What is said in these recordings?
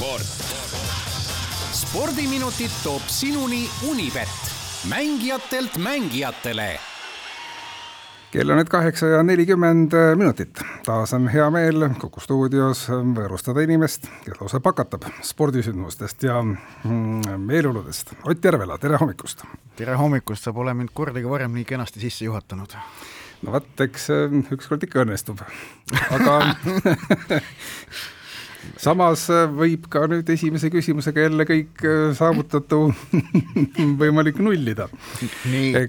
sport. spordiminutid toob sinuni Unibet, mängijatelt mängijatele kell on nüüd kaheksa ja nelikümmend minutit. taas on hea meel Kuku stuudios võõrustada inimest, kes lausa pakatab spordisündmustest ja mm, meeleoludest. Ott Järvela, tere hommikust! tere hommikust, sa pole mind kordagi varem nii kenasti sisse juhatanud. no vot, eks ükskord ikka õnnestub, aga samas võib ka nüüd esimese küsimusega jälle kõik saavutatu võimalik nullida. nii,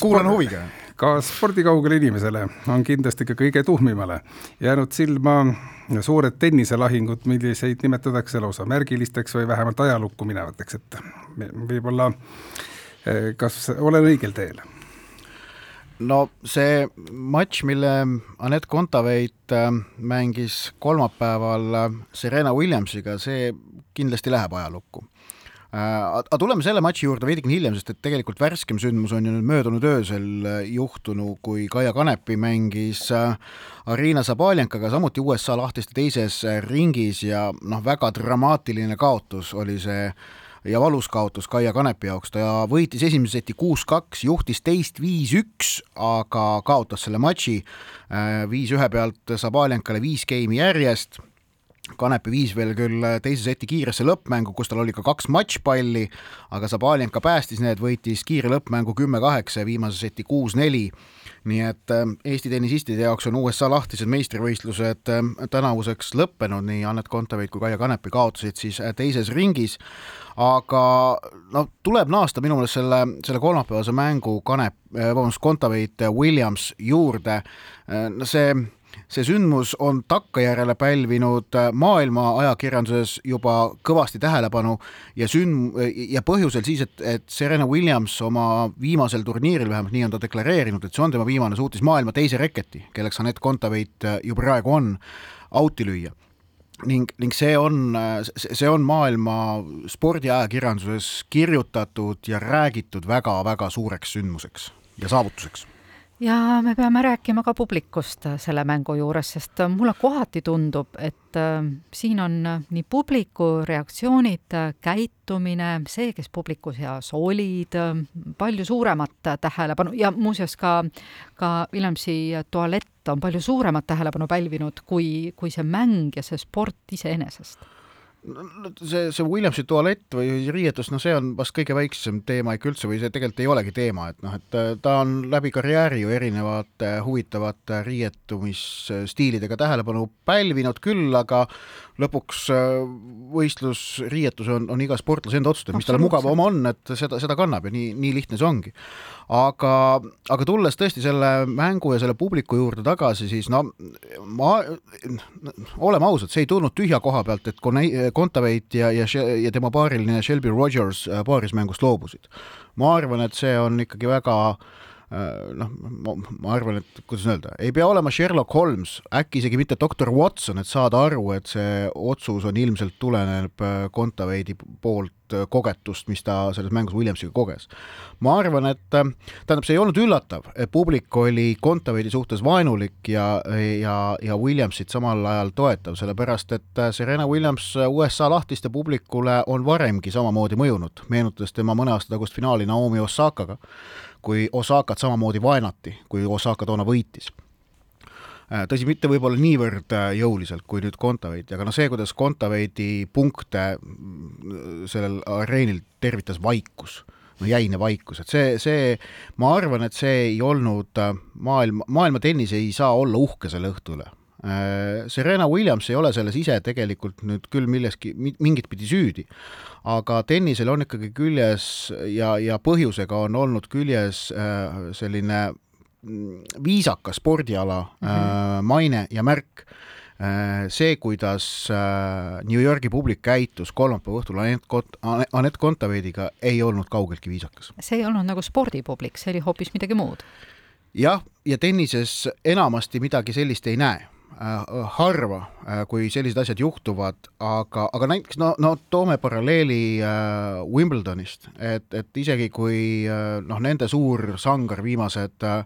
kuulan huviga ka spordikaugele inimesele on kindlasti ka kõige tuhmimale jäänud silma suured tenniselahingud, milliseid nimetatakse lausa märgilisteks või vähemalt ajalukku minevateks, et võib-olla kas olen õigel teel? No see matš, mille Anett Kontaveit äh, mängis kolmapäeval äh, Serena Williamsiga, see kindlasti läheb ajalukku. Äh, aga tuleme selle matši juurde veidikene hiljem, sest et tegelikult värskem sündmus on ju nüüd möödunud öösel äh, juhtunu, kui Kaia Kanepi mängis äh, Arina Zabaljankaga samuti USA lahtiste teises ringis ja noh, väga dramaatiline kaotus oli see ja valus kaotus Kaia Kanepi jaoks, ta võitis esimese seti kuus-kaks, juhtis teist viis-üks, aga kaotas selle matši. Viis-ühe pealt Zabaljankale viis geimi järjest Kanepi viis veel küll teise seti kiiresse lõppmängu, kus tal oli ka kaks matšpalli, aga Zabaljenka päästis need, võitis kiire lõppmängu kümme-kaheksa ja viimase seti kuus-neli. nii et äh, Eesti tennisistide jaoks on USA lahtised meistrivõistlused äh, tänavuseks lõppenud, nii Anett Kontaveit kui Kaia Kanepi kaotasid siis äh, teises ringis, aga no tuleb naasta minu meelest selle, selle kolmapäevase mängu Kanep, vabandust, Kontaveit Williams juurde, no see see sündmus on takkajärele pälvinud äh, maailma ajakirjanduses juba kõvasti tähelepanu ja sünd- ja põhjusel siis, et, et Serena Williams oma viimasel turniiril, vähemalt nii on ta deklareerinud, et see on tema viimane, suutis maailma teise reketi, kelleks Anett Kontaveit äh, ju praegu on, auti lüüa. Ning, ning see on, see on maailma spordiajakirjanduses kirjutatud ja räägitud väga-väga suureks sündmuseks ja saavutuseks ja me peame rääkima ka publikust selle mängu juures, sest mulle kohati tundub, et äh, siin on nii publiku reaktsioonid, käitumine, see, kes publiku seas olid, palju suuremat tähelepanu ja muuseas ka, ka Williamsi tualett on palju suuremat tähelepanu pälvinud kui, kui see mäng ja see sport iseenesest see, see Williamsi tualett või riietus, no see on vast kõige väiksem teema ikka üldse või see tegelikult ei olegi teema, et noh, et äh, ta on läbi karjääri ju erinevate huvitavate riietumisstiilidega tähelepanu pälvinud küll, aga lõpuks äh, võistlusriietus on, on iga sportlase enda otsustada, mis talle mugavam on, et seda, seda kannab ja nii, nii lihtne see ongi. aga, aga tulles tõesti selle mängu ja selle publiku juurde tagasi, siis no ma, oleme ausad, see ei tulnud tühja koha pealt, et Kontaveit ja, ja, ja tema paariline Shelby Rogers äh, paarismängust loobusid. ma arvan, et see on ikkagi väga äh, noh, ma, arvan, et kuidas öelda, ei pea olema Sherlock Holmes, äkki isegi mitte doktor Watson, et saada aru, et see otsus on ilmselt tuleneb äh, Kontaveidi poolt kogetust, mis ta selles mängus Williamsiga koges. ma arvan, et tähendab, see ei olnud üllatav, et publik oli Kontaveidi suhtes vaenulik ja, ja, ja Williamsit samal ajal toetav, sellepärast et Serena Williams USA lahtiste publikule on varemgi samamoodi mõjunud, meenutades tema mõne aasta tagust finaali Naomi Osakaga, kui Osakat samamoodi vaenati, kui Osaka toona võitis Äh, tõsi, mitte võib-olla niivõrd äh, jõuliselt kui nüüd Kontaveiti, aga noh, see, kuidas Kontaveidi punkte mm, sellel areenil tervitas vaikus, no jäine vaikus, et see, see, ma arvan, et see ei olnud äh, maailma, maailma tennis ei saa olla uhke selle õhtu üle. Serena Williams ei ole selles ise tegelikult nüüd küll milleski, mingit pidi süüdi, aga tennisel on ikkagi küljes ja, ja põhjusega on olnud küljes selline viisakas spordiala mm -hmm. maine ja märk äh, see, kuidas äh, New Yorgi publik käitus kolmapäeva õhtul Anett Kont-, Anett Kontaveidiga, ei olnud kaugeltki viisakas. see ei olnud nagu spordipublik, see oli hoopis midagi muud. jah, ja tennises enamasti midagi sellist ei näe Äh, harva, äh, kui sellised asjad juhtuvad, aga, aga näiteks no, no toome paralleeli äh, Wimbledonist, et, et isegi kui äh, noh, nende suur sangar viimased äh,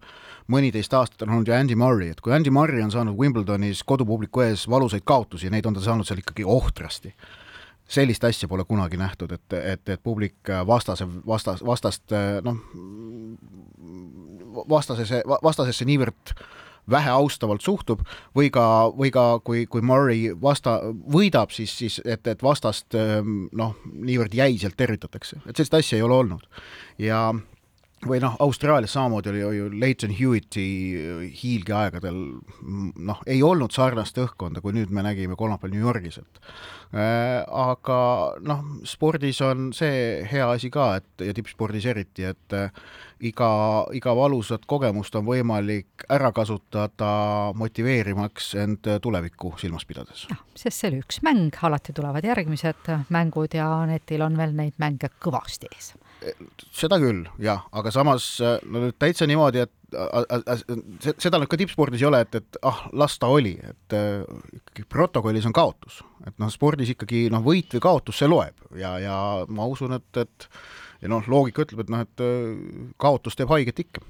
mõniteist aastat on olnud ju Andy Murray, et kui Andy Murray on saanud Wimbledonis kodupubliku ees valusaid kaotusi, neid on ta saanud seal ikkagi ohtrasti. Sellist asja pole kunagi nähtud, et, et, et publik vastase, vastas, vastast noh, vastasesse, vastasesse niivõrd vähe austavalt suhtub või ka, või ka kui, kui Murray vasta, võidab, siis, siis et, et vastast noh, niivõrd jäiselt tervitatakse, et sellist asja ei ole olnud. ja või noh, Austraalias samamoodi oli ju Leighton Hewitti hiilge aegadel noh, ei olnud sarnast õhkkonda, kui nüüd me nägime kolmapäeval New Yorgis, et äh, aga noh, spordis on see hea asi ka, et ja tippspordis eriti, et äh, iga, iga valusat kogemust on võimalik ära kasutada motiveerimaks end tulevikku silmas pidades. jah, sest see oli üks mäng, alati tulevad järgmised mängud ja netil on veel neid mänge kõvasti ees seda küll, jah, aga samas no nüüd täitsa niimoodi, et seda nüüd ka tippspordis ei ole, et, et ah, las ta oli, et ikkagi protokollis on kaotus. et noh, spordis ikkagi noh, võit või kaotus, see loeb ja, ja ma usun, et, et ja noh, loogika ütleb, et noh, et kaotus teeb haiget ikka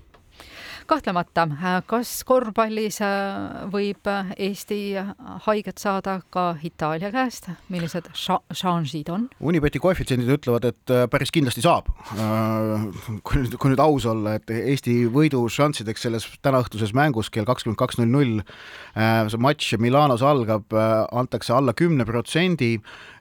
kahtlemata, kas korvpallis äh, võib Eesti haiget saada ka Itaalia käest, millised šansid on? Unibeti koefitsiendid ütlevad, et äh, päris kindlasti saab. Äh, kui nüüd, kui nüüd aus olla, et Eesti võidu šanssideks selles tänaõhtuses mängus kell kakskümmend kaks null null, see matš Milanos algab, antakse alla kümne protsendi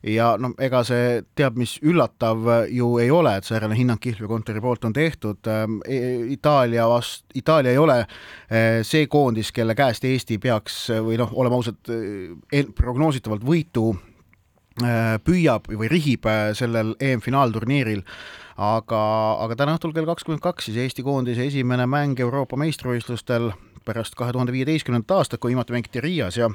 ja noh, ega see teab mis üllatav ju ei ole, et säärane hinnang kihlveokontori poolt on tehtud. E-, Itaalia vast-, Itaalia Itaalia ei ole eh, see koondis, kelle käest Eesti peaks või noh, oleme ausad, eh, prognoositavalt võitu eh, püüab või rihib sellel EM-finaalturniiril, aga, aga täna õhtul kell kakskümmend kaks siis Eesti koondise esimene mäng Euroopa meistrivõistlustel pärast kahe tuhande viieteistkümnendat aastat, kui viimati mängiti Riias ja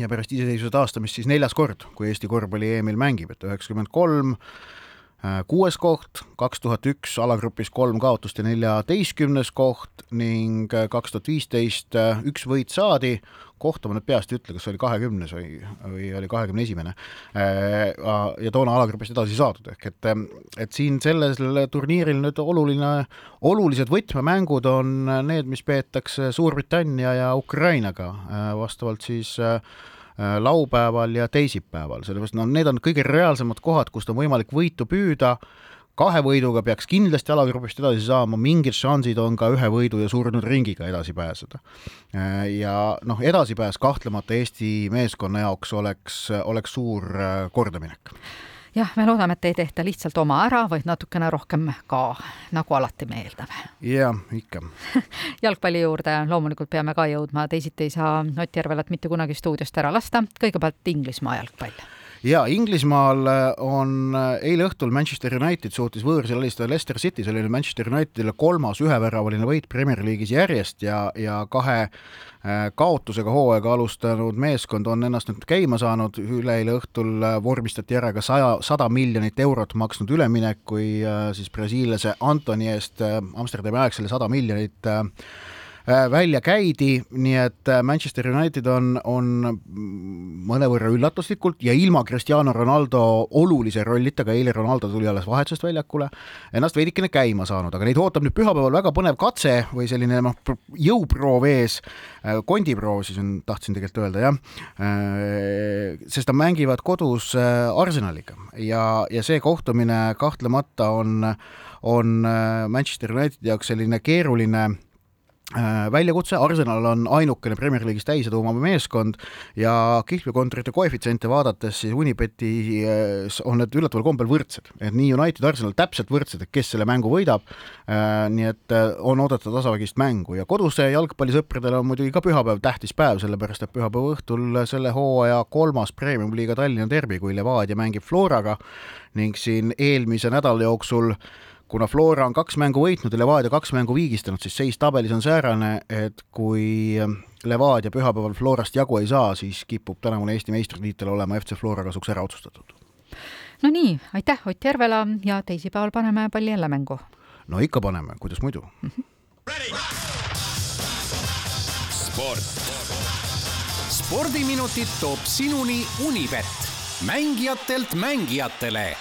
ja pärast iseseisvuse taastamist siis neljas kord, kui Eesti korvpalli EM-il mängib, et üheksakümmend kolm, kuues koht, kaks tuhat üks alagrupis kolm kaotust ja neljateistkümnes koht ning äh, kaks tuhat viisteist äh, üks võit saadi, kohta ma nüüd peast ei ütle, kas oli kahekümnes või, või oli kahekümne esimene, ja toona alagrupist edasi saadud, ehk et, et siin sellel turniiril nüüd oluline, olulised võtmemängud on need, mis peetakse Suurbritannia ja Ukrainaga, vastavalt siis äh, Äh, laupäeval ja teisipäeval, sellepärast no need on kõige reaalsemad kohad, kust on võimalik võitu püüda, kahe võiduga peaks kindlasti alagrupist edasi saama, mingid šansid on ka ühe võidu ja surnud ringiga edasi pääseda. Äh, ja noh, edasipääs kahtlemata Eesti meeskonna jaoks oleks, oleks suur äh, kordaminek jah, me loodame, et ei tehta lihtsalt oma ära, vaid natukene rohkem ka, nagu alati me eeldame. jah, ikka. Jalgpalli juurde loomulikult peame ka jõudma, teisiti ei saa Ott Järvelat mitte kunagi stuudiost ära lasta, kõigepealt Inglismaa jalgpall ja Inglismaal on eile õhtul Manchester United suutis võõrsil alistada Leicester City, see oli Manchester Unitedile kolmas üheväravaline võit Premier League'is järjest ja, ja kahe Äh, kaotusega hooaega alustanud meeskond on ennast nüüd käima saanud, üleeile õhtul äh, vormistati ära ka saja, sada miljonit eurot maksnud üleminek, kui äh, siis brasiillase Antoni eest Amsterdami aegsele sada miljonit Äh, välja käidi, nii et äh, Manchester United on, on mõnevõrra üllatuslikult ja ilma Cristiano Ronaldo olulise rollita, ka eile Ronaldo tuli alles vahetusest väljakule, ennast veidikene käima saanud, aga neid ootab nüüd pühapäeval väga põnev katse või selline noh, jõuproov ees, äh, kondiproov siis on, tahtsin tegelikult öelda jah, sest nad mängivad kodus Arsenaliga. Ja, ja see kohtumine kahtlemata on, on Manchester Unitedi jaoks selline keeruline Äh, väljakutse, Arsenal on ainukene Premier League'is täisedu omav meeskond ja kihlveokontorite koefitsiente vaadates siis Unibetis äh, on need üllataval kombel võrdsed, et nii United, Arsenal täpselt võrdsed, et kes selle mängu võidab, äh, nii et on oodata tasavägist mängu. Ja koduse jalgpallisõpradele on muidugi ka pühapäev tähtis päev, sellepärast et pühapäeva õhtul selle hooaja kolmas Premium-liiga Tallinna derbi, kui Levadia mängib Floraga. Ning siin eelmise nädala jooksul kuna Flora on kaks mängu võitnud ja Levadia kaks mängu viigistanud, siis seis tabelis on säärane, et kui Levadia pühapäeval Florast jagu ei saa, siis kipub tänavune Eesti meistritiitel olema FC Flora kasuks ära otsustatud. no nii, aitäh Ott Järvela ja teisipäeval paneme palli jälle mängu. no ikka paneme, kuidas muidu mm. -hmm. sport. spordiminutid toob sinuni Unibet, mängijatelt mängijatele